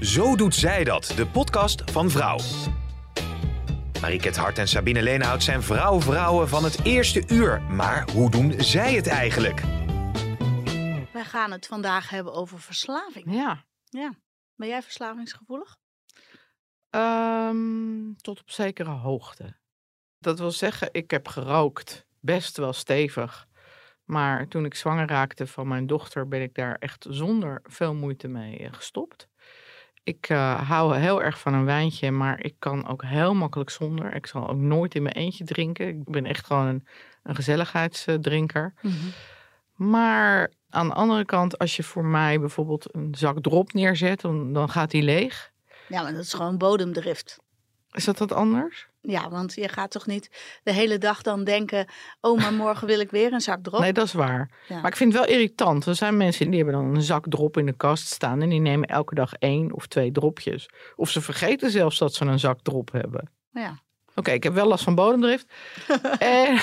Zo doet zij dat, de podcast van Vrouw. Mariket Hart en Sabine Leenhout zijn vrouw-vrouwen van het eerste uur. Maar hoe doen zij het eigenlijk? Wij gaan het vandaag hebben over verslaving. Ja. Ja. Ben jij verslavingsgevoelig? Ehm, tot op zekere hoogte. Dat wil zeggen, ik heb gerookt, best wel stevig. Maar toen ik zwanger raakte van mijn dochter, ben ik daar echt zonder veel moeite mee gestopt. Ik uh, hou heel erg van een wijntje, maar ik kan ook heel makkelijk zonder. Ik zal ook nooit in mijn eentje drinken. Ik ben echt gewoon een, een gezelligheidsdrinker. Mhm. Maar aan de andere kant, als je voor mij bijvoorbeeld een zak drop neerzet, dan, dan gaat die leeg. Ja, maar dat is gewoon bodemdrift. Is dat wat anders? Ja, want je gaat toch niet de hele dag dan denken: oh, maar morgen wil ik weer een zak drop. Nee, dat is waar. Ja. Maar ik vind het wel irritant. Er zijn mensen die hebben dan een zak drop in de kast staan en die nemen elke dag één of twee dropjes. Of ze vergeten zelfs dat ze een zak drop hebben. Ja. Oké, ik heb wel last van bodemdrift. en,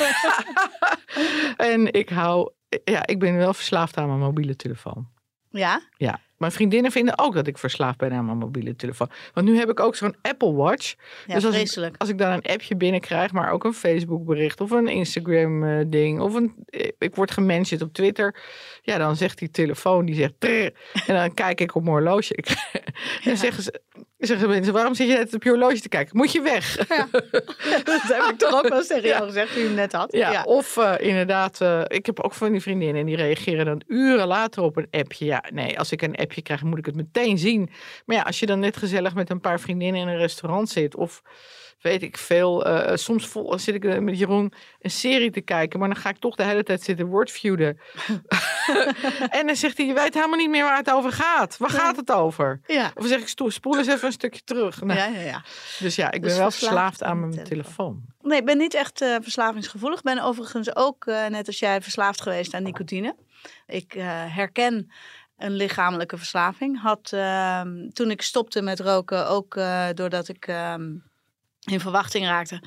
en ik hou, ja, ik ben wel verslaafd aan mijn mobiele telefoon. Ja? Ja, mijn vriendinnen vinden ook dat ik verslaafd ben aan mijn mobiele telefoon. Want nu heb ik ook zo'n Apple Watch. Ja, dus als ik, als ik dan een appje binnenkrijg, maar ook een Facebook bericht of een Instagram eh, ding of een, eh, ik word gemensheid op Twitter. Ja, dan zegt die telefoon, die zegt "Trrr." en dan kijk ik op mijn horloge. Ik, en Ja. dan zeggen ze, zeggen mensen, waarom zit je net op je horloge te kijken? Moet je weg? Ja. dat heb ik toch ook wel eens tegen jou gezegd toen je net had. Ja, of eh, inderdaad, eh, ik heb ook van die vriendinnen en die reageren dan uren later op een appje. Ja, nee, als ik een appje krijg, moet ik het meteen zien. Maar ja, als je dan net gezellig met een paar vriendinnen in een restaurant zit, of weet ik veel, eh, soms vol, zit ik eh, met Jeroen een serie te kijken, maar dan ga ik toch de hele tijd zitten wordviewen. en dan zegt hij, je weet helemaal niet meer waar het over gaat. Waar Nee. gaat het over? Ja. Of zeg ik, "Stoe, spoel eens even een stukje terug. Nou, Ja, ja, ja. Dus ja, ik ben Dus wel verslaafd aan mijn telefoon. Nee, ik ben niet echt eh, verslavingsgevoelig. Ik ben overigens ook, eh, net als jij, verslaafd geweest aan nicotine. Ik eh, herken een lichamelijke verslaving. Had ehm, toen ik stopte met roken, ook eh, doordat ik ehm, in verwachting raakte,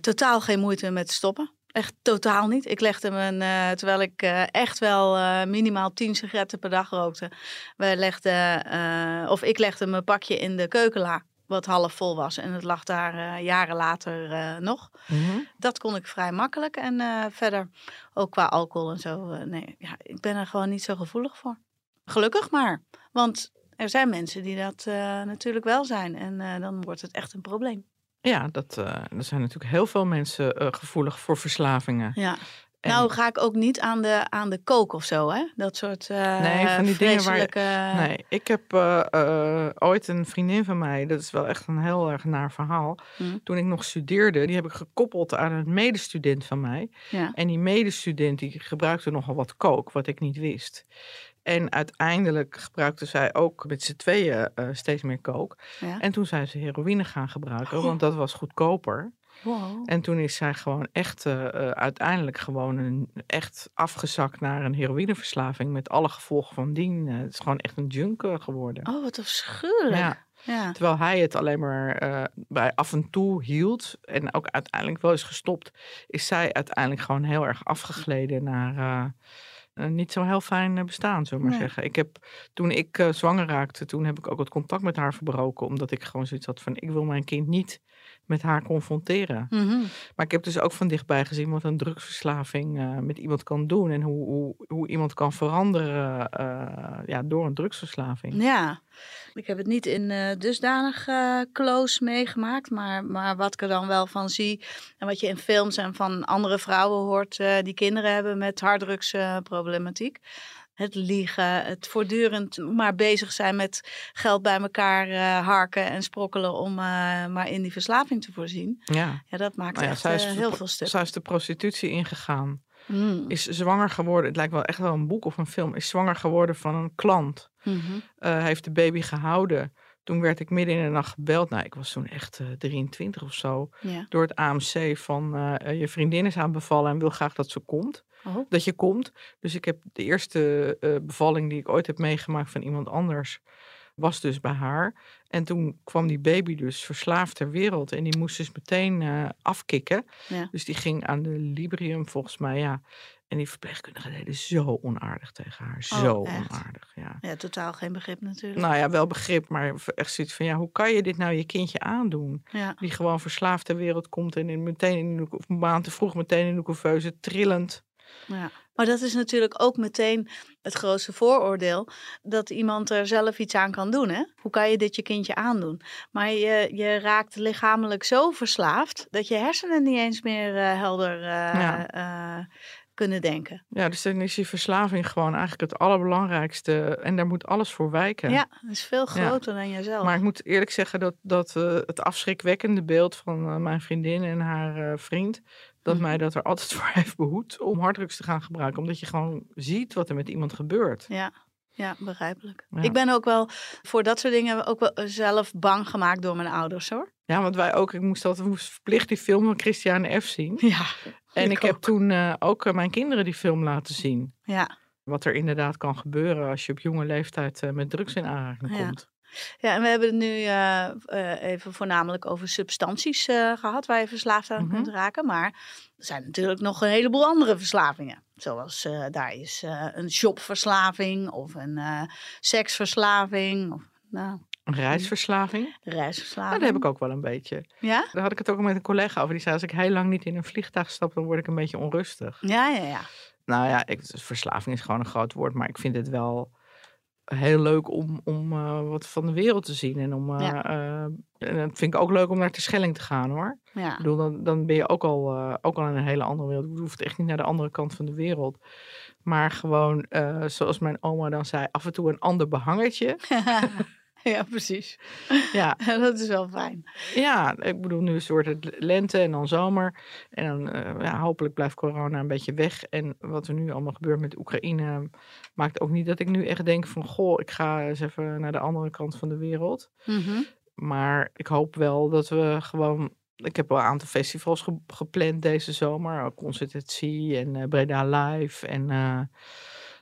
totaal geen moeite met stoppen. Echt totaal niet. Ik legde me, eh, terwijl ik eh, echt wel eh, minimaal 10 sigaretten per dag rookte. We legden, of ik legde mijn pakje in de keukenla, wat half vol was. En het lag daar jaren later nog. Mhm. Dat kon ik vrij makkelijk. En verder ook qua alcohol en zo. nee, ja, ik ben er gewoon niet zo gevoelig voor. Gelukkig maar. Want er zijn mensen die dat natuurlijk wel zijn. En dan wordt het echt een probleem. Ja, dat, eh, er zijn natuurlijk heel veel mensen eh, gevoelig voor verslavingen. Ja. En- Nou ga ik ook niet aan de, aan de kook of zo, hè? Dat soort eh Nee, van die dingen waar. Nee, ik heb ooit een vriendin van mij, dat is wel echt een heel erg naar verhaal. Hm. Toen ik nog studeerde, die heb ik gekoppeld aan een medestudent van mij. Ja. En die medestudent die gebruikte nogal wat kook, wat ik niet wist. En uiteindelijk gebruikte zij ook met z'n tweeën eh, steeds meer kook. Ja. En toen zijn ze heroïne gaan gebruiken, Oh. want dat was goedkoper. Wow. En toen is zij gewoon echt, eh, eh, uiteindelijk gewoon een, echt afgezakt naar een heroïneverslaving. Met alle gevolgen van dien. Het is gewoon echt een junk geworden. Oh, wat afschuwelijk. Ja. Ja. Terwijl hij het alleen maar bij af en toe hield. En ook uiteindelijk wel is gestopt. Is zij uiteindelijk gewoon heel erg afgegleden naar niet zo heel fijn eh, bestaan, zullen we maar Nee. zeggen. Ik heb, toen ik eh, zwanger raakte, toen heb ik ook het contact met haar verbroken. Omdat ik gewoon zoiets had van, ik wil mijn kind niet met haar confronteren. Mhm. Maar ik heb dus ook van dichtbij gezien wat een drugsverslaving eh, met iemand kan doen. En hoe, hoe, hoe iemand kan veranderen eh, ja, door een drugsverslaving. Ja, ik heb het niet in eh, dusdanig close meegemaakt, maar, maar wat ik er dan wel van zie en wat je in films en van andere vrouwen hoort die kinderen hebben met harddrugsproblematiek. Het liegen, het voortdurend maar bezig zijn met geld bij elkaar eh, harken en sprokkelen om eh, maar in die verslaving te voorzien. Ja. Ja, dat maakt Nou ja, echt zij is eh, heel veel stuk. Zij is de prostitutie ingegaan. Mm. Is zwanger geworden. Het lijkt wel echt wel een boek of een film. Is zwanger geworden van een klant. Hij heeft de baby gehouden. Toen werd ik midden in de nacht gebeld. Nou, ik was toen echt eh, 23 of zo. Ja. Door het AMC van je vriendin is aan bevallen en wil graag dat ze komt. Oh. Dat je komt. Dus ik heb de eerste eh, bevalling die ik ooit heb meegemaakt van iemand anders. Was dus bij haar. En toen kwam die baby dus verslaafd ter wereld. En die moest dus meteen eh, afkicken. Ja. Dus die ging aan de Librium volgens mij, ja. En die verpleegkundige deden zo onaardig tegen haar. Zo Oh, echt? onaardig, ja. ja, totaal geen begrip natuurlijk. Nou ja, wel begrip, maar echt zoiets van, ja, hoe kan je dit nou je kindje aandoen? ja. Die gewoon verslaafd ter wereld komt en in, meteen in de, of een maand te vroeg meteen in de couveuse trillend. Ja. Maar dat is natuurlijk ook meteen het grootste vooroordeel. Dat iemand er zelf iets aan kan doen. Hè? Hoe kan je dit je kindje aandoen? Maar je, je raakt lichamelijk zo verslaafd. dat je hersenen niet eens meer eh, helder eh, Ja. eh, kunnen denken. Ja, dus dan is die verslaving gewoon eigenlijk het allerbelangrijkste. En daar moet alles voor wijken. Ja, dat is veel groter dan jezelf. Maar ik moet eerlijk zeggen dat, dat het afschrikwekkende beeld van mijn vriendin en haar vriend. Dat Mhm. mij dat er altijd voor heeft behoed om harddrugs te gaan gebruiken. Omdat je gewoon ziet wat er met iemand gebeurt. Ja. Ja, begrijpelijk. Ja. Ik ben ook wel voor dat soort dingen ook wel zelf bang gemaakt door mijn ouders hoor. Ja, want wij ook, ik moest altijd moest verplicht die film van Christiane F. zien. Ja. En ik, heb toen eh, ook eh, mijn kinderen die film laten zien. Ja. Wat er inderdaad kan gebeuren als je op jonge leeftijd eh, met drugs in aanraking Ja. komt. Ja, en we hebben het nu eh, eh, even voornamelijk over substanties eh, gehad waar je verslaafd aan Mhm. kunt raken. Maar er zijn natuurlijk nog een heleboel andere verslavingen. Zoals daar is een shopverslaving of een seksverslaving. Of, nou, Een reisverslaving. reisverslaving. Nou, dat heb ik ook wel een beetje. Ja? Daar had ik het ook met een collega over. Die zei, als ik heel lang niet in een vliegtuig stap, dan word ik een beetje onrustig. Ja, ja, ja. Nou ja, ik, verslaving is gewoon een groot woord. Maar ik vind het wel heel leuk om, om eh, wat van de wereld te zien. En, om, eh, Ja. eh, en dat vind ik ook leuk om naar Terschelling te gaan hoor. ja. Ik bedoel, dan, dan ben je ook al, ook al in een hele andere wereld. Je hoeft echt niet naar de andere kant van de wereld. Maar gewoon, zoals mijn oma dan zei, af en toe een ander behangetje. ja, precies. Ja, dat is wel fijn. ja, ik bedoel, nu wordt het lente en dan zomer. En dan, eh, ja, hopelijk blijft corona een beetje weg. En wat er nu allemaal gebeurt met Oekraïne, maakt ook niet dat ik nu echt denk van, goh, ik ga eens even naar de andere kant van de wereld. Mhm. Maar ik hoop wel dat we gewoon. Ik heb wel een aantal festivals ge- gepland deze zomer. Concert at Sea en eh, Breda Live. En eh,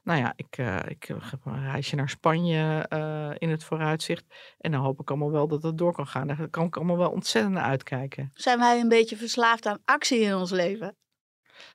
nou ja, ik, eh, ik heb een reisje naar Spanje eh, in het vooruitzicht. En dan hoop ik allemaal wel dat het door kan gaan. Daar kan ik allemaal wel ontzettend naar uitkijken. Zijn wij een beetje verslaafd aan actie in ons leven?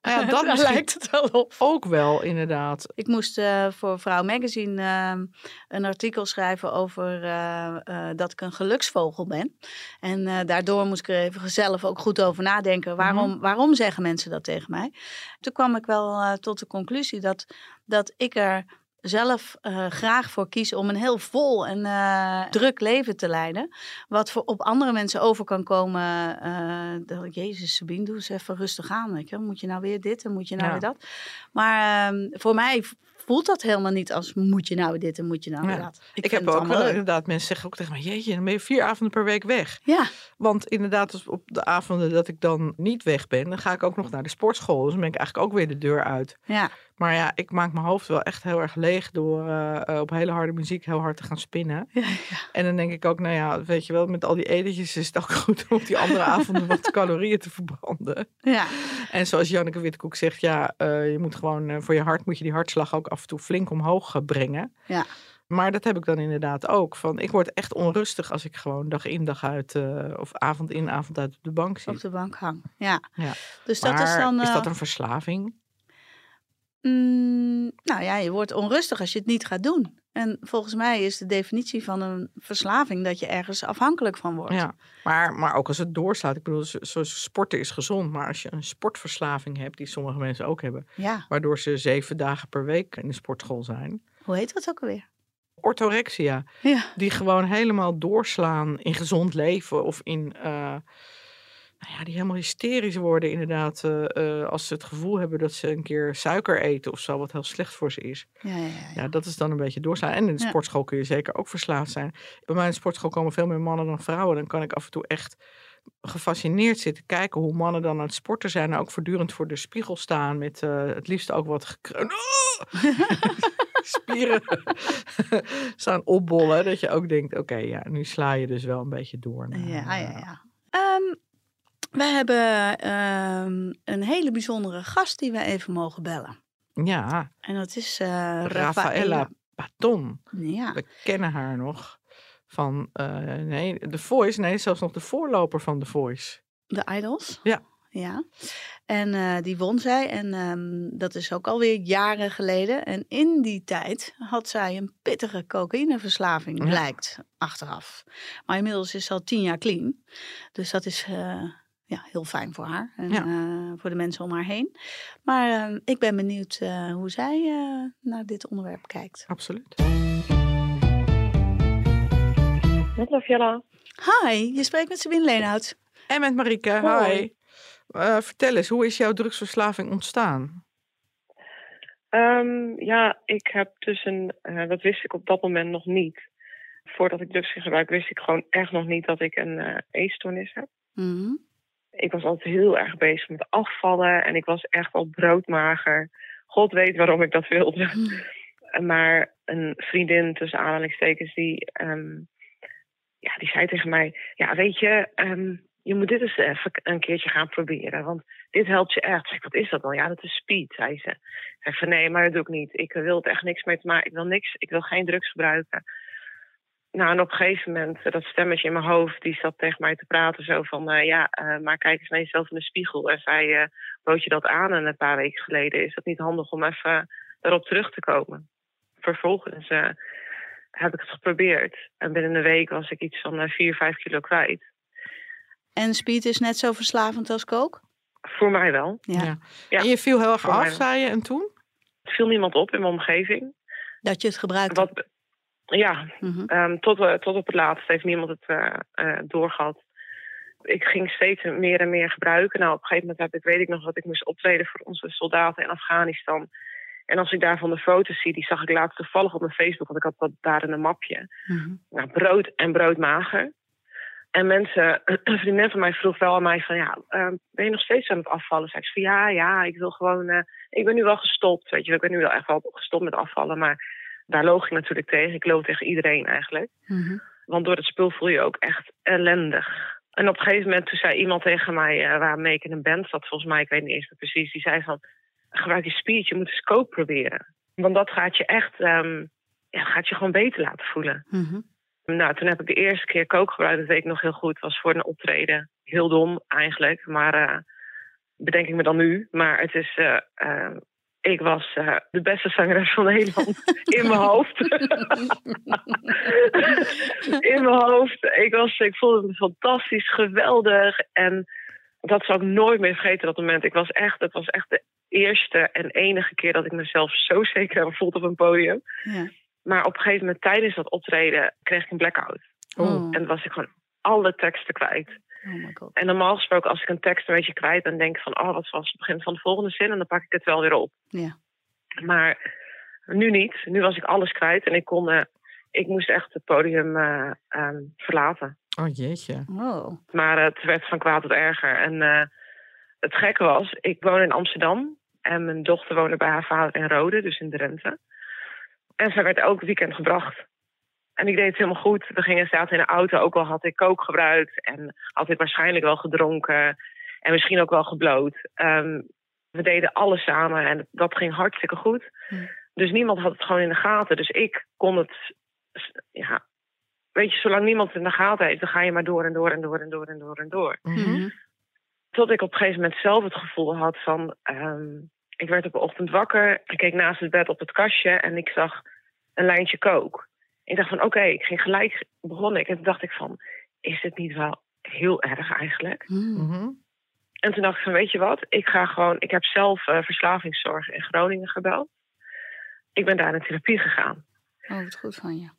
Nou ja, dat lijkt het wel op. ook wel inderdaad. Ik moest eh, voor Vrouw Magazine ehm, een artikel schrijven over eh, eh, dat ik een geluksvogel ben. En eh, daardoor moest ik er even zelf ook goed over nadenken. Waarom, waarom zeggen mensen dat tegen mij? Toen kwam ik wel eh, tot de conclusie dat, dat ik er zelf eh, graag voor kies om een heel vol en eh, druk leven te leiden. Wat voor op andere mensen over kan komen. eh dat ik, Jezus, Sabine, doe eens even rustig aan. Weet je? wel. Moet je nou weer dit en moet je nou Ja. weer dat? Maar ehm, voor mij voelt dat helemaal niet als moet je nou weer dit en moet je nou weer Ja. dat. Ik, heb ook wel inderdaad, mensen zeggen ook tegen mij, jeetje, dan ben je vier avonden per week weg. Ja, Want inderdaad, als op de avonden dat ik dan niet weg ben, dan ga ik ook nog naar de sportschool. Dus dan ben ik eigenlijk ook weer de deur uit. ja, Maar ja, ik maak mijn hoofd wel echt heel erg leeg door eh, eh, op hele harde muziek heel hard te gaan spinnen. ja, En dan denk ik ook, nou ja, weet je wel, met al die etentjes is het ook goed om op die andere avonden wat calorieën te verbranden. ja. En zoals Janneke Witkoek zegt, ja, eh, je moet gewoon voor je hart moet je die hartslag ook af en toe flink omhoog brengen. Ja. Maar dat heb ik dan inderdaad ook. Van, ik word echt onrustig als ik gewoon dag in dag uit of avond in avond uit op de bank zit. op de bank hang. Ja. Ja. Dus dat is dan. is dat een verslaving? Mm, nou ja, je wordt onrustig als je het niet gaat doen. En volgens mij is de definitie van een verslaving dat je ergens afhankelijk van wordt. Ja, maar, maar ook als het doorslaat. Ik bedoel, zo- zoals sporten is gezond. Maar als je een sportverslaving hebt, die sommige mensen ook hebben, ja. waardoor ze zeven dagen per week in de sportschool zijn. Hoe heet dat ook alweer? Orthorexia, Ja. die gewoon helemaal doorslaan in gezond leven of in. eh, nou ja, die helemaal hysterisch worden, inderdaad. eh, eh, als ze het gevoel hebben dat ze een keer suiker eten of zo, wat heel slecht voor ze is. Ja, ja, ja. Ja, dat is dan een beetje doorslaan. En in de sportschool kun je zeker ook verslaafd zijn. Bij mij in de sportschool komen veel meer mannen dan vrouwen. Dan kan ik af en toe echt gefascineerd zit te kijken hoe mannen dan aan het sporten zijn. En ook voortdurend voor de spiegel staan met eh, het liefst ook wat gekreun. Spieren staan opbollen. Dat je ook denkt, oké, ja, nu sla je dus wel een beetje door. naar, Ja, ja, ja. Ehm, wij hebben ehm, een hele bijzondere gast die we even mogen bellen. ja, En dat is Rafaela Rafaela. Paton. Ja. We kennen haar nog van, eh, nee, The Voice. Nee, zelfs nog de voorloper van The Voice. De Idols? Ja. Ja. En eh, die won zij. En ehm, dat is ook alweer jaren geleden. En in die tijd had zij een pittige cocaïneverslaving, Ja. blijkt achteraf. Maar inmiddels is ze al tien jaar clean. Dus dat is ja, heel fijn voor haar en Ja. eh, voor de mensen om haar heen. Maar ehm, ik ben benieuwd eh, hoe zij eh, naar dit onderwerp kijkt. Absoluut. Met Laviella. Hi, je spreekt met Sabine Leenhout. En met Marieke, Hoi. hi. Eh, vertel eens, hoe is jouw drugsverslaving ontstaan? Ehm, ja, ik heb dus een, eh, dat wist ik op dat moment nog niet. Voordat ik drugs ging gebruiken, wist ik gewoon echt nog niet dat ik een eh eetstoornis heb. Mhm. Ik was altijd heel erg bezig met afvallen en ik was echt al broodmager. God weet waarom ik dat wilde. Maar een vriendin tussen aanhalingstekens die, ehm, ja, die zei tegen mij: Ja, weet je, ehm, je moet dit eens even een keertje gaan proberen. Want dit helpt je echt. Wat is dat dan? Ja, dat is speed, zei ze. Ik zei van nee, maar dat doe ik niet. Ik wil het echt niks mee te maken. Ik wil niks, ik wil geen drugs gebruiken. Nou, en op een gegeven moment, eh, dat stemmetje in mijn hoofd, die zat tegen mij te praten zo van, eh, ja, eh, maar kijk eens naar jezelf in de spiegel. En zei, eh bood je dat aan en een paar weken geleden? Is dat niet handig om even daarop terug te komen? Vervolgens eh, heb ik het geprobeerd. En binnen een week was ik iets van eh, 4, 5 kilo kwijt. En speed is net zo verslavend als coke? Voor mij wel. Ja. Ja. Ja, En je viel heel erg voor af, zei je, en toen? Het viel niemand op in mijn omgeving. Dat je het gebruikt. Wat, ja, Mhm. Ehm, tot, eh, tot op het laatst heeft niemand het eh, doorgehad. Ik ging steeds meer en meer gebruiken. Nou, op een gegeven moment heb ik, weet ik nog dat ik moest optreden voor onze soldaten in Afghanistan. En als ik daarvan de foto's zie, die zag ik laatst toevallig op mijn Facebook, want ik had dat daar in een mapje. Nou, brood en broodmager. En mensen, een vriendin van mij vroeg wel aan mij van, ja, ehm, ben je nog steeds aan het afvallen? Zei ik van, ja, ja, ik wil gewoon, ik ben nu wel gestopt, weet je, ik ben nu wel echt wel gestopt met afvallen, maar daar loog ik natuurlijk tegen. Ik loog tegen iedereen eigenlijk. Mhm. Want door het spul voel je ook echt ellendig. En op een gegeven moment toen zei iemand tegen mij, eh, waarmee ik in een band zat, volgens mij, ik weet niet eens meer precies, die zei van, gebruik je speed, je moet eens proberen. Want dat gaat je echt, ehm, ja, gaat je gewoon beter laten voelen. Mhm. Nou, toen heb ik de eerste keer coke gebruikt, dat weet ik nog heel goed, was voor een optreden. Heel dom eigenlijk, maar eh, bedenk ik me dan nu. Maar het is, eh, ik was eh, de beste zangeres van Nederland in mijn hoofd. in mijn hoofd. Ik, was, ik voelde me fantastisch, geweldig. En dat zal ik nooit meer vergeten, dat moment. Ik was echt, het was echt de eerste en enige keer dat ik mezelf zo zeker heb gevoeld op een podium. Ja. Maar op een gegeven moment tijdens dat optreden kreeg ik een blackout. Oh. En was ik gewoon alle teksten kwijt. Oh my god. En normaal gesproken, als ik een tekst een beetje kwijt ben, denk ik van, oh, wat was het begin van de volgende zin? En dan pak ik het wel weer op. Ja. Maar nu niet. Nu was ik alles kwijt en ik kon, eh, ik moest echt het podium eh, ehm, verlaten. Oh jeetje. Oh. Maar het werd van kwaad tot erger. En eh, het gekke was, ik woon in Amsterdam. En mijn dochter woonde bij haar vader in Rode, dus in Drenthe. En zij werd elk weekend gebracht. En ik deed het helemaal goed. We gingen zaten in de auto, ook al had ik kook gebruikt. En had ik waarschijnlijk wel gedronken. En misschien ook wel gebloot. Ehm, we deden alles samen en dat ging hartstikke goed. Hm. Dus niemand had het gewoon in de gaten. Dus ik kon het, ja, weet je, zolang niemand het in de gaten heeft, dan ga je maar door en door en door en door en door en door. Mhm. Mhm. Tot ik op een gegeven moment zelf het gevoel had van, ehm, ik werd op een ochtend wakker, ik keek naast het bed op het kastje en ik zag een lijntje kook. Ik dacht van, oké, ik ging gelijk, begon ik en toen dacht ik van, is dit niet wel heel erg eigenlijk? Mhm. Mhm. En toen dacht ik van, weet je wat, ik ga gewoon, ik heb zelf eh, verslavingszorg in Groningen gebeld. Ik ben daar in therapie gegaan. Oh, wat goed van je.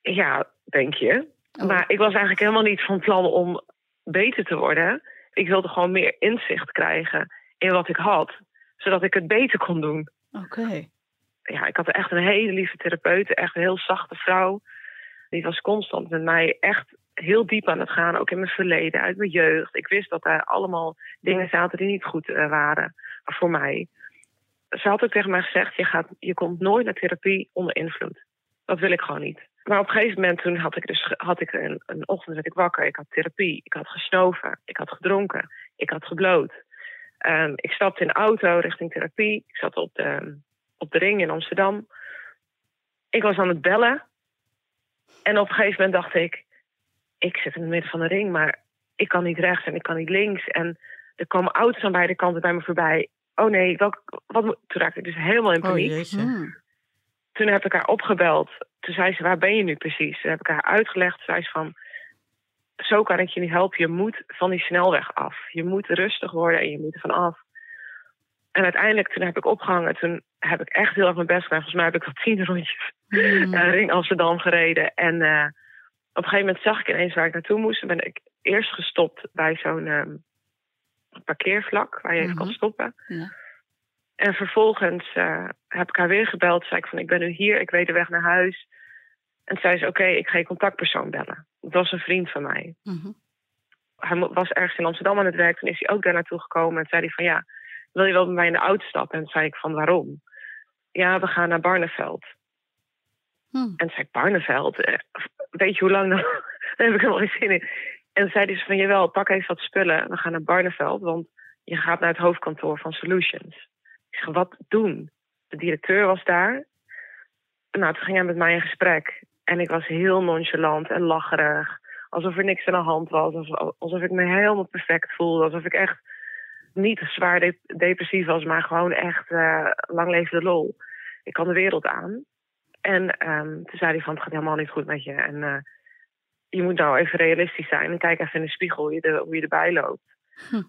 Ja, denk je. Oh. Maar ik was eigenlijk helemaal niet van plan om beter te worden. Ik wilde gewoon meer inzicht krijgen in wat ik had, zodat ik het beter kon doen. Oké. Ja, ik had echt een hele lieve therapeut, echt een heel zachte vrouw. Die was constant met mij echt heel diep aan het gaan, ook in mijn verleden, uit mijn jeugd. Ik wist dat daar allemaal dingen zaten die niet goed uh, waren voor mij. Ze had ook tegen mij gezegd: je, gaat, je komt nooit naar therapie onder invloed. Dat wil ik gewoon niet. Maar op een gegeven moment toen had ik dus had ik een, een ochtend werd ik wakker. Ik had therapie, ik had gesnoven, ik had gedronken, ik had gebloot. Um, ik stapte in de auto richting therapie. Ik zat op de, op de ring in Amsterdam. Ik was aan het bellen. En op een gegeven moment dacht ik, ik zit in het midden van de ring, maar ik kan niet rechts en ik kan niet links. En er komen auto's aan beide kanten bij me voorbij. Oh nee, welk, wat, toen raakte ik dus helemaal in Oh, paniek. jeetje. toen heb ik haar opgebeld. Toen zei ze, waar ben je nu precies? Toen heb ik haar uitgelegd. Toen zei ze van, zo kan ik je niet helpen. Je moet van die snelweg af. Je moet rustig worden en je moet er van af. En uiteindelijk, toen heb ik opgehangen. Toen heb ik echt heel erg mijn best gedaan. Volgens mij heb ik al tien rondjes eh, Ring Amsterdam gereden. En eh, op een gegeven moment zag ik ineens waar ik naartoe moest. Toen ben ik eerst gestopt bij zo'n ehm, parkeervlak waar je even kan Mhm. stoppen. Ja. En vervolgens eh, heb ik haar weer gebeld. Zei ik van, ik ben nu hier, ik weet de weg naar huis. En zei ze, oké, ik ga je contactpersoon bellen. Dat was een vriend van mij. Mhm. Hij was ergens in Amsterdam aan het werk. Toen is hij ook daar naartoe gekomen. En zei hij van, ja, wil je wel met mij in de auto stappen? En zei ik van, waarom? Ja, we gaan naar Barneveld. Hm. En zei ik, Barneveld? Eh, Weet je hoe lang dan? Daar heb ik helemaal geen zin in. En zei dus van, jawel, pak even wat spullen. We gaan naar Barneveld, want je gaat naar het hoofdkantoor van Solutions. Ik zeg, wat doen? De directeur was daar. Nou, toen ging hij met mij in gesprek. En ik was heel nonchalant en lacherig. Alsof er niks aan de hand was. Alsof, alsof ik me helemaal perfect voelde. Alsof ik echt niet zwaar de- depressief was, maar gewoon echt eh, lang leven de lol. Ik kan de wereld aan. En ehm, toen zei hij van, het gaat helemaal niet goed met je. En eh, je moet nou even realistisch zijn. En kijk even in de spiegel hoe je, hoe je erbij loopt. Hm.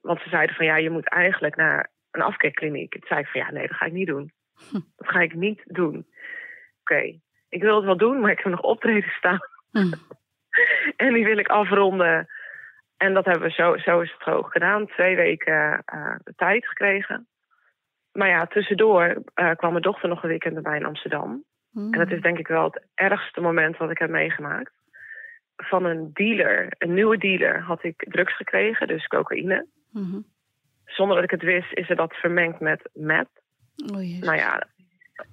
Want ze zeiden van, ja, je moet eigenlijk naar een afkeerkliniek. Toen zei ik van, ja, nee, dat ga ik niet doen. Hm. Dat ga ik niet doen. Oké, ik wil het wel doen, maar ik heb nog optreden staan. Hm. En die wil ik afronden. En dat hebben we zo, zo is het ook gedaan. Twee weken eh, tijd gekregen. Maar ja, tussendoor eh, kwam mijn dochter nog een weekend erbij in Amsterdam. Hm. En dat is denk ik wel het ergste moment wat ik heb meegemaakt. Van een dealer, een nieuwe dealer, had ik drugs gekregen, dus cocaïne. Mhm. Zonder dat ik het wist, is er dat vermengd met meth. Oh. Nou ja,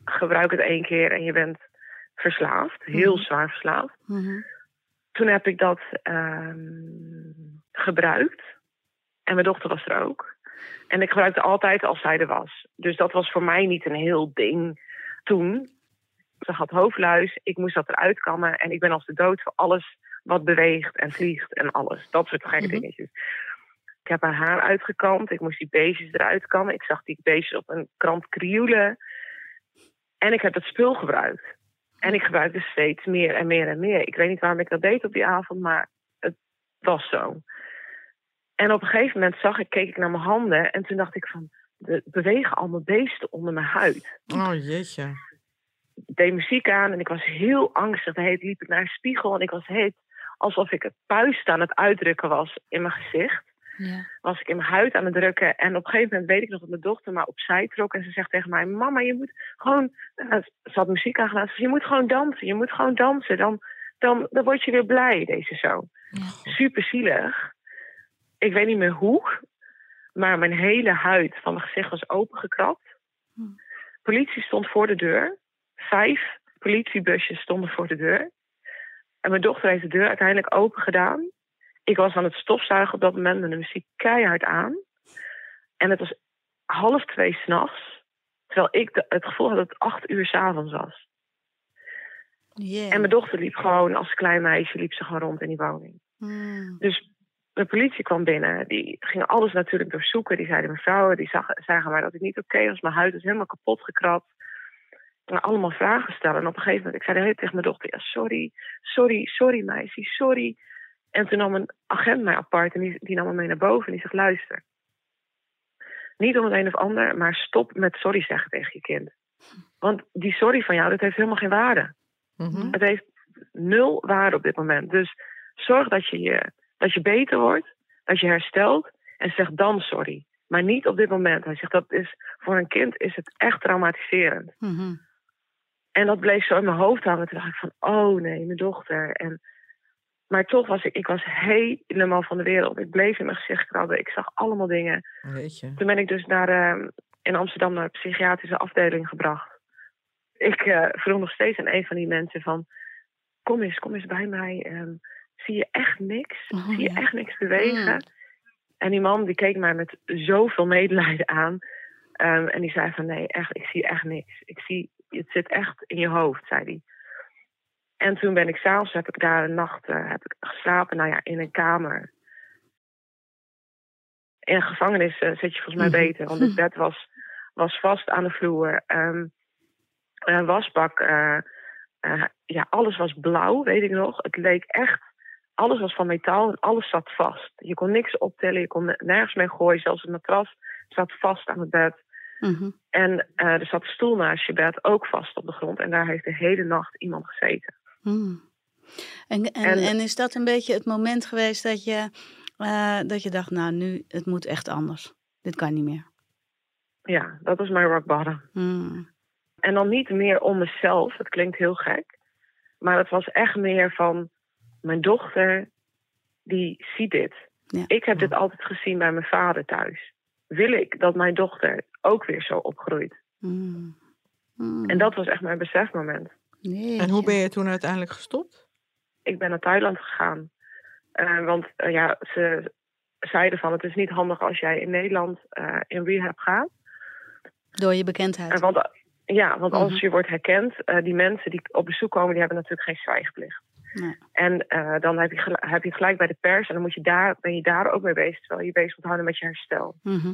gebruik het één keer en je bent verslaafd. Heel Mhm. zwaar verslaafd. Mhm. Toen heb ik dat ehm, gebruikt. En mijn dochter was er ook. En ik gebruikte altijd als zij er was. Dus dat was voor mij niet een heel ding toen. Ze had hoofdluis, ik moest dat eruit kammen. En ik ben als de dood voor alles wat beweegt en vliegt en alles. Dat soort gekke Mhm. dingetjes. Ik heb haar haar uitgekamd. Ik moest die beestjes eruit kammen. Ik zag die beestjes op een krant krioelen. En ik heb het spul gebruikt. En ik gebruikte steeds meer en meer en meer. Ik weet niet waarom ik dat deed op die avond, maar het was zo. En op een gegeven moment zag ik, keek ik naar mijn handen en toen dacht ik van, er bewegen allemaal beesten onder mijn huid. Oh, jeetje. Ik deed muziek aan en ik was heel angstig. De hele tijd liep ik naar een spiegel en ik was heet alsof ik het puist aan het uitdrukken was in mijn gezicht. Ja. Was ik in mijn huid aan het drukken. En op een gegeven moment weet ik nog dat mijn dochter maar opzij trok. En ze zegt tegen mij: Mama, je moet gewoon. eh, Ze had muziek zegt, Je moet gewoon dansen. Je moet gewoon dansen. Dan, dan, dan word je weer blij, deze zo. Super zielig. Ik weet niet meer hoe. Maar mijn hele huid van mijn gezicht was opengekrapt. Hm. Politie stond voor de deur. Vijf politiebusjes stonden voor de deur. En mijn dochter heeft de deur uiteindelijk open gedaan. Ik was aan het stofzuigen op dat moment met de muziek keihard aan. En het was half twee s'nachts. Terwijl ik de- het gevoel had dat het acht uur s'avonds was. Yeah. En mijn dochter liep gewoon als klein meisje liep ze gewoon rond in die woning. Mm. Dus de politie kwam binnen. Die gingen alles natuurlijk doorzoeken. Die zeiden mevrouw, die zag, zagen maar dat ik niet oké was. Mijn huid is helemaal kapot gekrapt. En allemaal vragen stellen. En op een gegeven moment, ik zei de hele tijd tegen mijn dochter... Ja, sorry, sorry, sorry meisje, sorry. En toen nam een agent mij apart en die, die nam me mee naar boven. En die zegt, luister. Niet om het een of ander, maar stop met sorry zeggen tegen je kind. Want die sorry van jou, dat heeft helemaal geen waarde. Mhm. Het heeft nul waarde op dit moment. Dus zorg dat je, je, dat je beter wordt, dat je herstelt en zeg dan sorry. Maar niet op dit moment. Hij zegt dat is voor een kind is het echt traumatiserend. Mhm. En dat bleef zo in mijn hoofd hangen. Toen dacht ik van, oh nee, mijn dochter. En Maar toch was ik, ik was helemaal van de wereld. Ik bleef in mijn gezicht krabben. Ik zag allemaal dingen. Weet je. Toen ben ik dus naar, eh, in Amsterdam naar de psychiatrische afdeling gebracht. Ik eh, vroeg nog steeds aan een van die mensen van... Kom eens, kom eens bij mij. Ehm, zie je echt niks? Oh, zie je ja. echt niks bewegen? Mm. En die man die keek mij met zoveel medelijden aan. Ehm, en die zei van nee, echt, ik zie echt niks. Ik zie, het zit echt in je hoofd, zei hij. En toen ben ik s'avonds, heb ik daar een nacht eh, heb ik geslapen, nou ja, in een kamer. In een gevangenis eh, zit je volgens mij Mhm. beter, want het bed was, was vast aan de vloer. Ehm, een wasbak, eh, ja, alles was blauw, weet ik nog. Het leek echt, alles was van metaal en alles zat vast. Je kon niks optillen, je kon nergens mee gooien. Zelfs het matras zat vast aan het bed. Mhm. En eh, er zat een stoel naast je bed, ook vast op de grond. En daar heeft de hele nacht iemand gezeten. Mm. En, en, En- en is dat een beetje het moment geweest dat je, eh, dat je dacht, nou nu, het moet echt anders. Dit kan niet meer. Ja, dat was mijn rock bottom. Mm. En dan niet meer om mezelf, het klinkt heel gek. Maar het was echt meer van, mijn dochter, die ziet dit. Ja. Ik heb dit altijd gezien bij mijn vader thuis. Wil ik dat mijn dochter ook weer zo opgroeit? Mm. Mm. En dat was echt mijn besefmoment. En hoe ben je toen uiteindelijk gestopt? Ik ben naar Thailand gegaan. Eh, want eh, ja, ze zeiden van, het is niet handig als jij in Nederland eh, in rehab gaat. Door je bekendheid. Want, ja, want Mhm. als je wordt herkend, eh, die mensen die op bezoek komen, die hebben natuurlijk geen zwijgplicht. Nee. En eh, dan heb je, heb je gelijk bij de pers en dan moet je daar, ben je daar ook mee bezig, terwijl je bezig moet houden met je herstel. Mhm.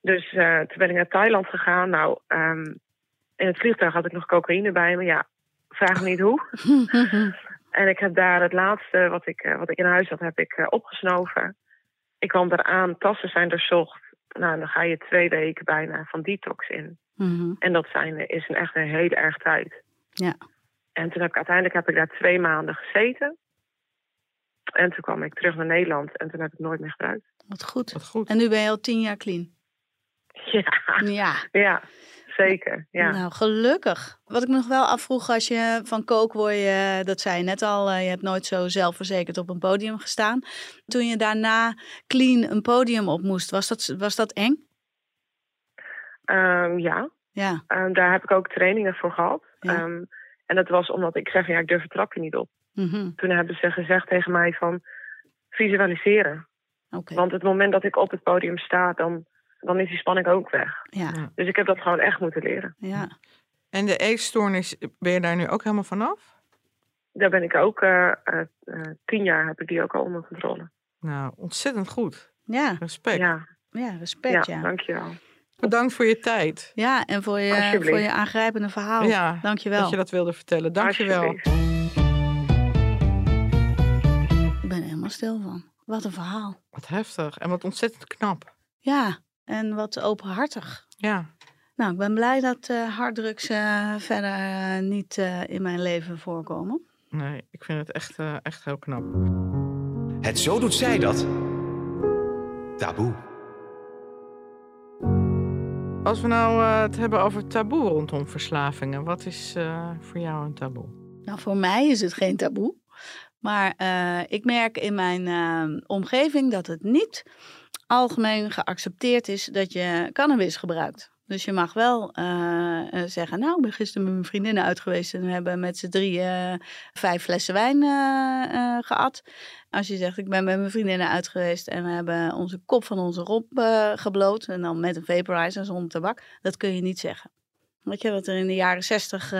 Dus eh, toen ben ik naar Thailand gegaan. Nou, ehm, in het vliegtuig had ik nog cocaïne bij me. Ja, vraag me niet hoe. En ik heb daar het laatste wat ik, eh, wat ik in huis had, heb ik opgesnoven. Ik kwam eraan, tassen zijn doorzocht. Nou, dan ga je twee weken bijna van detox in. Mhm. En dat zijn, is een echt een hele erg tijd. Ja. En toen heb ik uiteindelijk heb ik daar twee maanden gezeten. En toen kwam ik terug naar Nederland en toen heb ik het nooit meer gebruikt. Wat goed. Wat goed. En nu ben je al tien jaar clean. Ja, Ja. ja zeker. Ja. Nou, gelukkig. Wat ik me nog wel afvroeg als je van kook word je, dat zei je net al, eh, je hebt nooit zo zelfverzekerd op een podium gestaan. Toen je daarna clean een podium op moest, was dat, was dat eng? Ehm, ja, Ja. Ehm, daar heb ik ook trainingen voor gehad. Ja. Ehm, en dat was omdat ik zeg, ja, ik durf het trapje niet op. Mhm. Toen hebben ze gezegd tegen mij van visualiseren. Oké. Want het moment dat ik op het podium sta, dan, dan is die spanning ook weg. Ja. Dus ik heb dat gewoon echt moeten leren. Ja. En de eetstoornis, ben je daar nu ook helemaal vanaf? Daar ben ik ook, eh, eh, eh, tien jaar heb ik die ook al onder controle. Nou, ontzettend goed. Ja. Respect. Ja, Ja, ja, respect, ja. dankjewel. Bedankt voor je tijd. Ja, en voor je, voor je aangrijpende verhaal. Ja, Dankjewel. Dat je dat wilde vertellen. Dankjewel. Ik ben er helemaal stil van. Wat een verhaal. Wat heftig en wat ontzettend knap. Ja, en wat openhartig. Ja, Nou, ik ben blij dat eh harddrugs eh, verder eh, niet eh, in mijn leven voorkomen. nee, ik vind het echt, eh, echt heel knap. Het Zo Doet Zij Dat. Taboe. Als we nou eh, het hebben over taboe rondom verslavingen, wat is eh, voor jou een taboe? Nou, voor mij is het geen taboe. Maar eh, ik merk in mijn omgeving dat het niet algemeen geaccepteerd is dat je cannabis gebruikt. Dus je mag wel eh, eh, zeggen, nou, ik ben gisteren met mijn vriendinnen uit geweest en we hebben met z'n drieën eh, vijf flessen wijn eh, gehad. Als je zegt, ik ben met mijn vriendinnen uit geweest en we hebben onze kop van onze romp gebloot en dan met een vaporizer zonder tabak, dat kun je niet zeggen. Weet je, dat er in de jaren zestig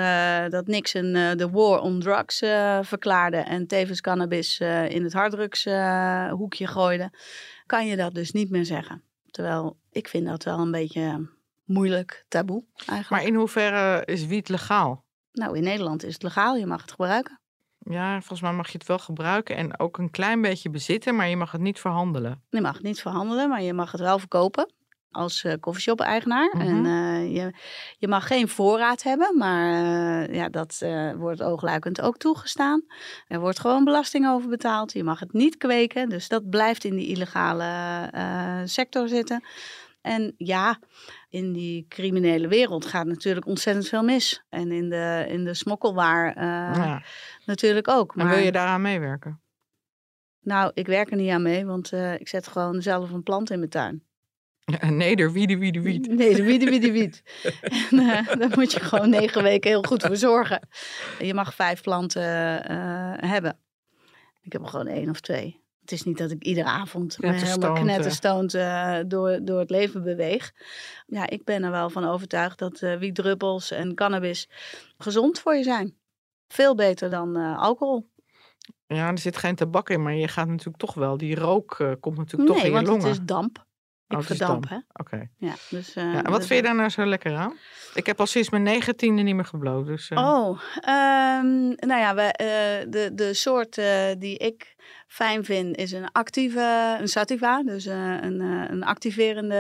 dat Nixon de war on drugs verklaarde en tevens cannabis in het harddrugshoekje hoekje gooide, kan je dat dus niet meer zeggen. Terwijl ik vind dat wel een beetje moeilijk taboe eigenlijk. Maar in hoeverre is wiet legaal? Nou, in Nederland is het legaal, je mag het gebruiken. Ja, volgens mij mag je het wel gebruiken en ook een klein beetje bezitten, maar je mag het niet verhandelen. Je mag het niet verhandelen, maar je mag het wel verkopen als uh, koffieshop-eigenaar. Mhm. En uh, je, je mag geen voorraad hebben, maar uh, ja, dat uh, wordt oogluikend ook toegestaan. Er wordt gewoon belasting over betaald. Je mag het niet kweken, dus dat blijft in die illegale sector zitten. En ja, in die criminele wereld gaat natuurlijk ontzettend veel mis. En in de, in de smokkelwaar ja. natuurlijk ook. Maar... En wil je daaraan meewerken? Nou, ik werk er niet aan mee, want uh, ik zet gewoon zelf een plant in mijn tuin. Neder, wiede, wiede, wied. Nee, de wiede, wiede, wied. en uh, daar moet je gewoon negen weken heel goed voor zorgen. Je mag vijf planten hebben. Ik heb er gewoon één of twee. Het is niet dat ik iedere avond me helemaal knetterstoond uh, door, door het leven beweeg. Ja, ik ben er wel van overtuigd dat uh, wietdruppels en cannabis gezond voor je zijn. Veel beter dan uh, alcohol. Ja, er zit geen tabak in, maar je gaat natuurlijk toch wel. Die rook komt natuurlijk toch in je longen. Nee, want het is damp. Ik oh, verdamp, hè? Oké. Ja, dus, ja, en wat dus vind je daar nou zo lekker aan? Ik heb al sinds mijn negentiende niet meer gebloot. Dus, Oh, um, nou ja, we, de, de soort die ik fijn vind, is een actieve, een sativa, dus uh, een, uh, een activerende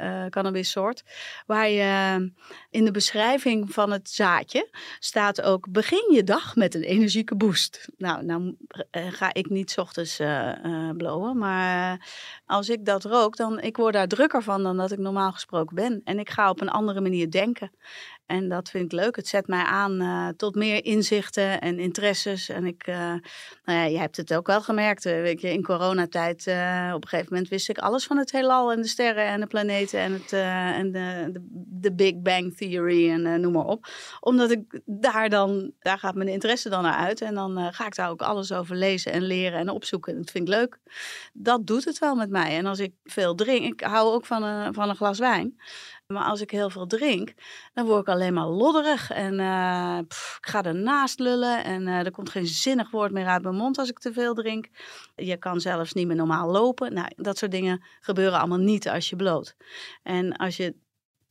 uh, cannabissoort. Waar je in de beschrijving van het zaadje staat ook: begin je dag met een energieke boost. Nou, nou ga ik niet ochtends blowen, maar als ik dat rook, dan ik word daar drukker van dan dat ik normaal gesproken ben. En ik ga op een andere manier denken. En dat vind ik leuk. Het zet mij aan uh, tot meer inzichten en interesses. En ik, uh, nou ja, je hebt het ook wel gemerkt. Je, in coronatijd, op een gegeven moment wist ik alles van het heelal en de sterren en de planeten en, het, en de, de, de, Big Bang Theory en noem maar op. Omdat ik daar dan, daar gaat mijn interesse dan naar uit. En dan ga ik daar ook alles over lezen en leren en opzoeken. Dat vind ik leuk. Dat doet het wel met mij. En als ik veel drink, ik hou ook van een, van een glas wijn. Maar als ik heel veel drink, dan word ik alleen maar lodderig. En uh, ik ga ernaast lullen. En uh, er komt geen zinnig woord meer uit mijn mond als ik te veel drink. Je kan zelfs niet meer normaal lopen. Nou, dat soort dingen gebeuren allemaal niet als je bloot. En als je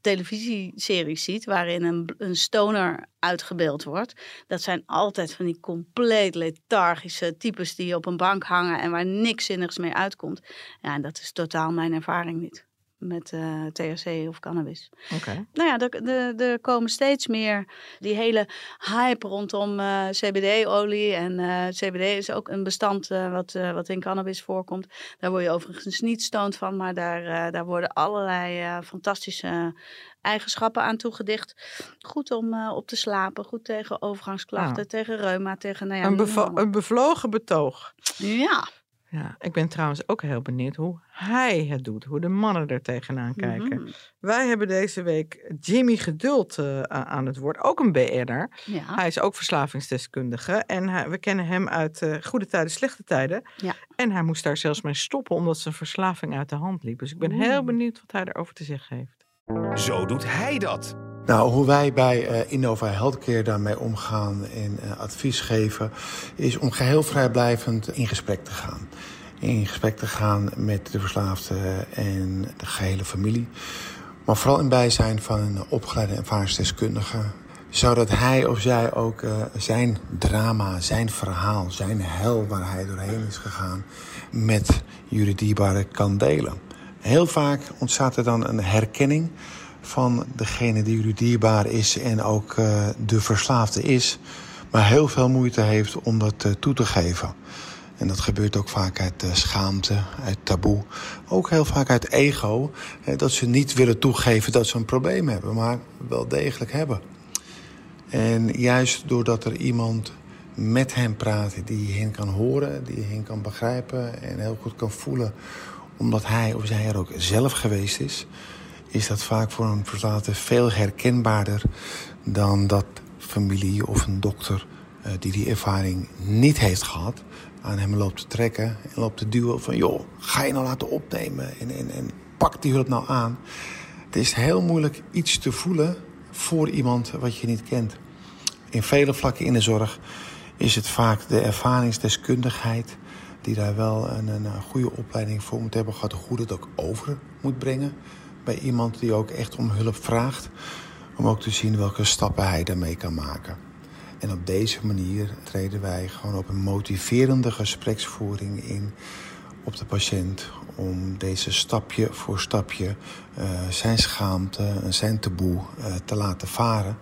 televisieseries ziet waarin een, een stoner uitgebeeld wordt. Dat zijn altijd van die compleet lethargische types die op een bank hangen en waar niks zinnigs meer uitkomt. Ja, en dat is totaal mijn ervaring niet met uh, eh, THC of cannabis. Oké. Nou ja, er komen steeds meer die hele hype rondom uh, CBD-olie. En uh, CBD is ook een bestand wat, wat in cannabis voorkomt. Daar word je overigens niet stoned van, maar daar, daar worden allerlei fantastische eigenschappen aan toegedicht. Goed om op te slapen, goed tegen overgangsklachten, tegen reuma, tegen... Nou ja, een, een bevlogen betoog. Ja. Ja, ik ben trouwens ook heel benieuwd hoe hij het doet, hoe de mannen er tegenaan kijken. Mhm. Wij hebben deze week Jimmy Geduld uh, aan het woord, ook een BR'er. Ja. Hij is ook verslavingsdeskundige en hij, we kennen hem uit uh, goede tijden, slechte tijden. Ja. En hij moest daar zelfs mee stoppen omdat zijn verslaving uit de hand liep. Dus ik ben heel benieuwd wat hij erover te zeggen heeft. Zo doet hij dat. Nou, hoe wij bij uh, Innova Healthcare daarmee omgaan en uh, advies geven, is om geheel vrijblijvend in gesprek te gaan. In gesprek te gaan met de verslaafde en de gehele familie. Maar vooral in bijzijn van een opgeleide ervaringsdeskundige. Zodat hij of zij ook uh, zijn drama, zijn verhaal, zijn hel waar hij doorheen is gegaan, met jullie dierbaren kan delen. Heel vaak ontstaat er dan een herkenning van degene die jullie dierbaar is en ook uh, de verslaafde is, maar heel veel moeite heeft om dat uh, toe te geven. En dat gebeurt ook vaak uit uh, schaamte, uit taboe. Ook heel vaak uit ego. dat ze niet willen toegeven dat ze een probleem hebben, maar wel degelijk hebben. En juist doordat er iemand met hem praat die hen kan horen, die hen kan begrijpen en heel goed kan voelen, omdat hij of zij er ook zelf geweest is, is dat vaak voor een verslaafde veel herkenbaarder dan dat familie of een dokter uh, die die ervaring niet heeft gehad aan hem loopt te trekken en loopt te duwen van joh, ga je nou laten opnemen en, en, en pak die hulp nou aan. Het is heel moeilijk iets te voelen voor iemand wat je niet kent. In vele vlakken in de zorg is het vaak de ervaringsdeskundigheid die daar wel een, een goede opleiding voor moet hebben gehad, hoe het ook over moet brengen bij iemand die ook echt om hulp vraagt. Om ook te zien welke stappen hij daarmee kan maken. En op deze manier treden wij gewoon op een motiverende gespreksvoering in op de patiënt. Om deze stapje voor stapje uh, zijn schaamte zijn taboe uh, te laten varen.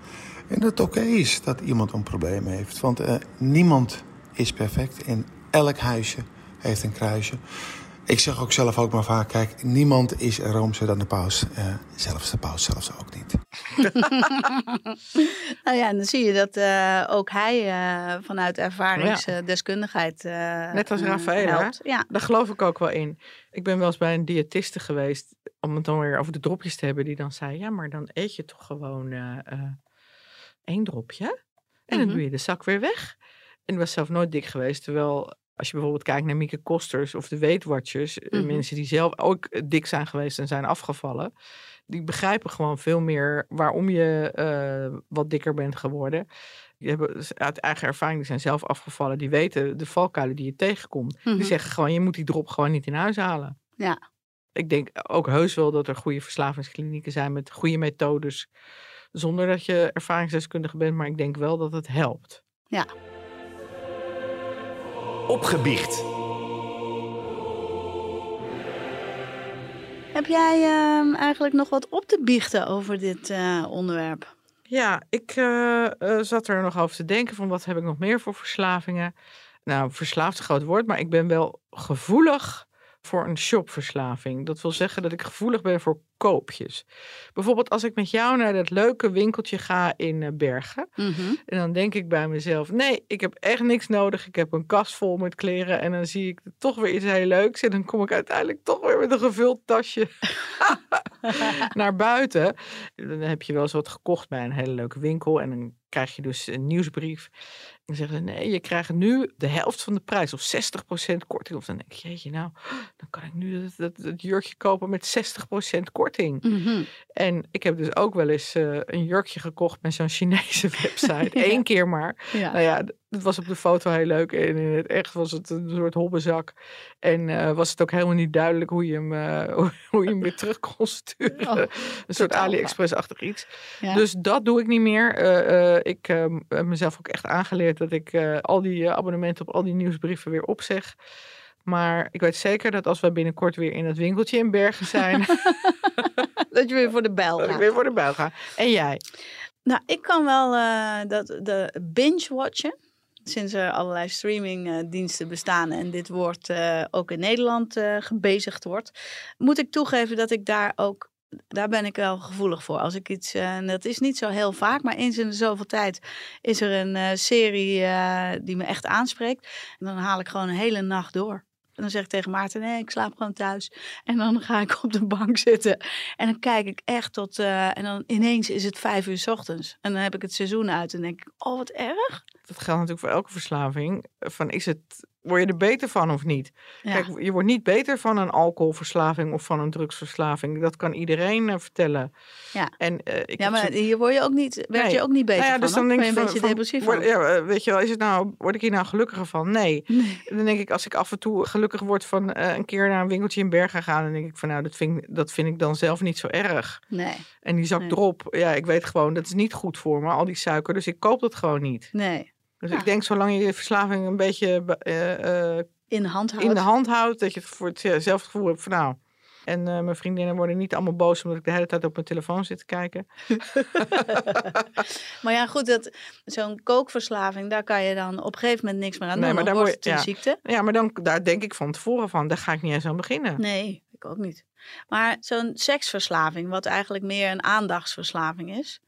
En dat het oké is dat iemand een probleem heeft. Want uh, niemand is perfect en elk huisje heeft een kruisje. Ik zeg ook zelf ook maar vaak, kijk, niemand is roomser dan de paus. Uh, zelfs de paus zelfs ook niet. nou ja, en dan zie je dat eh, ook hij uh, vanuit ervaringsdeskundigheid. Uh, Net als Rafael, helpt. Hè? Ja. Daar geloof ik ook wel in. Ik ben wel eens bij een diëtiste geweest, om het dan weer over de dropjes te hebben, die dan zei: Ja, maar dan eet je toch gewoon één dropje. En dan Mhm. doe je de zak weer weg. En ik was zelf nooit dik geweest. Terwijl als je bijvoorbeeld kijkt naar Mieke Kosters of de Weight Watchers, eh, Mhm. mensen die zelf ook eh, dik zijn geweest en zijn afgevallen, die begrijpen gewoon veel meer waarom je eh, wat dikker bent geworden. Die hebben uit eigen ervaring, die zijn zelf afgevallen, die weten de valkuilen die je tegenkomt. Mhm. Die zeggen gewoon, je moet die drop gewoon niet in huis halen. Ja. Ik denk ook heus wel dat er goede verslavingsklinieken zijn met goede methodes, zonder dat je ervaringsdeskundige bent, maar ik denk wel dat het helpt. Ja. Opgebiecht. Heb jij ehm, eigenlijk nog wat op te biechten over dit eh, onderwerp? Ja, ik eh, eh, zat er nog over te denken van wat heb ik nog meer voor verslavingen. Nou, verslaafd is een groot woord, maar ik ben wel gevoelig voor een shopverslaving. Dat wil zeggen dat ik gevoelig ben voor koopjes. Bijvoorbeeld als ik met jou naar dat leuke winkeltje ga in eh, Bergen. En dan denk ik bij mezelf, nee, ik heb echt niks nodig. Ik heb een kast vol met kleren en dan zie ik toch weer iets heel leuks. En dan kom ik uiteindelijk toch weer met een gevuld tasje naar buiten. Dan heb je wel eens wat gekocht bij een hele leuke winkel. En dan krijg je dus een nieuwsbrief. Dan zeggen ze, nee, je krijgt nu de helft van de prijs. Of 60% korting. Of dan denk ik, jeetje nou, dan kan ik nu dat, dat, dat jurkje kopen met 60% korting. Mhm. En ik heb dus ook wel eens eh, een jurkje gekocht met zo'n Chinese website. Eén keer maar. Ja. Nou ja, het was op de foto heel leuk. En in het echt was het een soort hobbezak. En eh, was het ook helemaal niet duidelijk hoe je hem, eh, hoe, je hem weer terug kon sturen. Oh, een soort. AliExpress-achtig iets. Ja. Dus dat doe ik niet meer. Eh, ik heb mezelf ook echt aangeleerd dat ik al die abonnementen op al die nieuwsbrieven weer opzeg. Maar ik weet zeker dat als we binnenkort weer in het winkeltje in Bergen zijn, dat je weer voor de bijl dat ik gaat. weer voor de buil ga. En jij? Nou, ik kan wel dat, de binge-watchen. Sinds er allerlei streamingdiensten bestaan en dit woord eh, ook in Nederland eh, gebezigd wordt, moet ik toegeven dat ik daar ook, daar ben ik wel gevoelig voor. Als ik iets, eh, en dat is niet zo heel vaak, maar eens in de zoveel tijd is er een eh, serie eh, die me echt aanspreekt. En dan haal ik gewoon een hele nacht door. En dan zeg ik tegen Maarten, nee, ik slaap gewoon thuis. En dan ga ik op de bank zitten. En dan kijk ik echt tot... eh, en dan ineens is het vijf uur 's ochtends. En dan heb ik het seizoen uit. En denk ik, oh, wat erg. Dat geldt natuurlijk voor elke verslaving. Van is het, word je er beter van of niet? Ja. Kijk, je wordt niet beter van een alcoholverslaving of van een drugsverslaving. Dat kan iedereen eh, vertellen. Ja. En, eh, ik ja, maar zo- hier word je ook niet, werd Nee. je ook niet beter Nou ja, van. dus dan denk je van, een beetje van, depressief word- ja, eh, weet je wel, is het nou, word ik hier nou gelukkiger van? Nee. Nee. Dan denk ik, als ik af en toe gelukkig word van een keer naar een winkeltje in Bergen gaan, dan denk ik van nou, dat vind, ik- dat vind ik dan zelf niet zo erg. Nee, En die zak Nee. erop, ja, ik weet gewoon, dat is niet goed voor me, al die suiker, dus ik koop dat gewoon niet. nee. Dus Ja. ik denk, zolang je je verslaving een beetje be- eh, eh, In de hand houden. in de hand houdt, dat je het voor het ja, zelf het gevoel hebt van nou. En eh, mijn vriendinnen worden niet allemaal boos omdat ik de hele tijd op mijn telefoon zit te kijken. Maar ja, goed, dat, zo'n kookverslaving, daar kan je dan op een gegeven moment niks meer aan Nee, doen. maar Dan daar wordt word het je- een ziekte. Ja, maar dan, daar denk ik van tevoren van, daar ga ik niet eens aan beginnen. Nee, ik ook niet. Maar zo'n seksverslaving, wat eigenlijk meer een aandachtsverslaving is,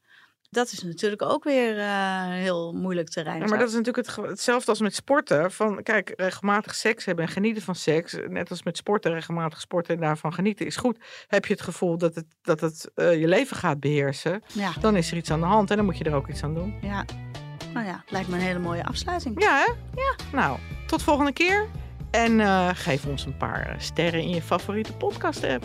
dat is natuurlijk ook weer eh, heel moeilijk terrein. Ja, maar dat is natuurlijk het, hetzelfde als met sporten. Van, kijk, regelmatig seks hebben en genieten van seks. Net als met sporten, regelmatig sporten en daarvan genieten is goed. Heb je het gevoel dat het, dat het eh, je leven gaat beheersen, Ja, dan is er iets aan de hand en dan moet je er ook iets aan doen. ja. Nou ja, lijkt me een hele mooie afsluiting. Ja, hè? Ja. Nou, tot volgende keer. En eh, geef ons een paar sterren in je favoriete podcast app.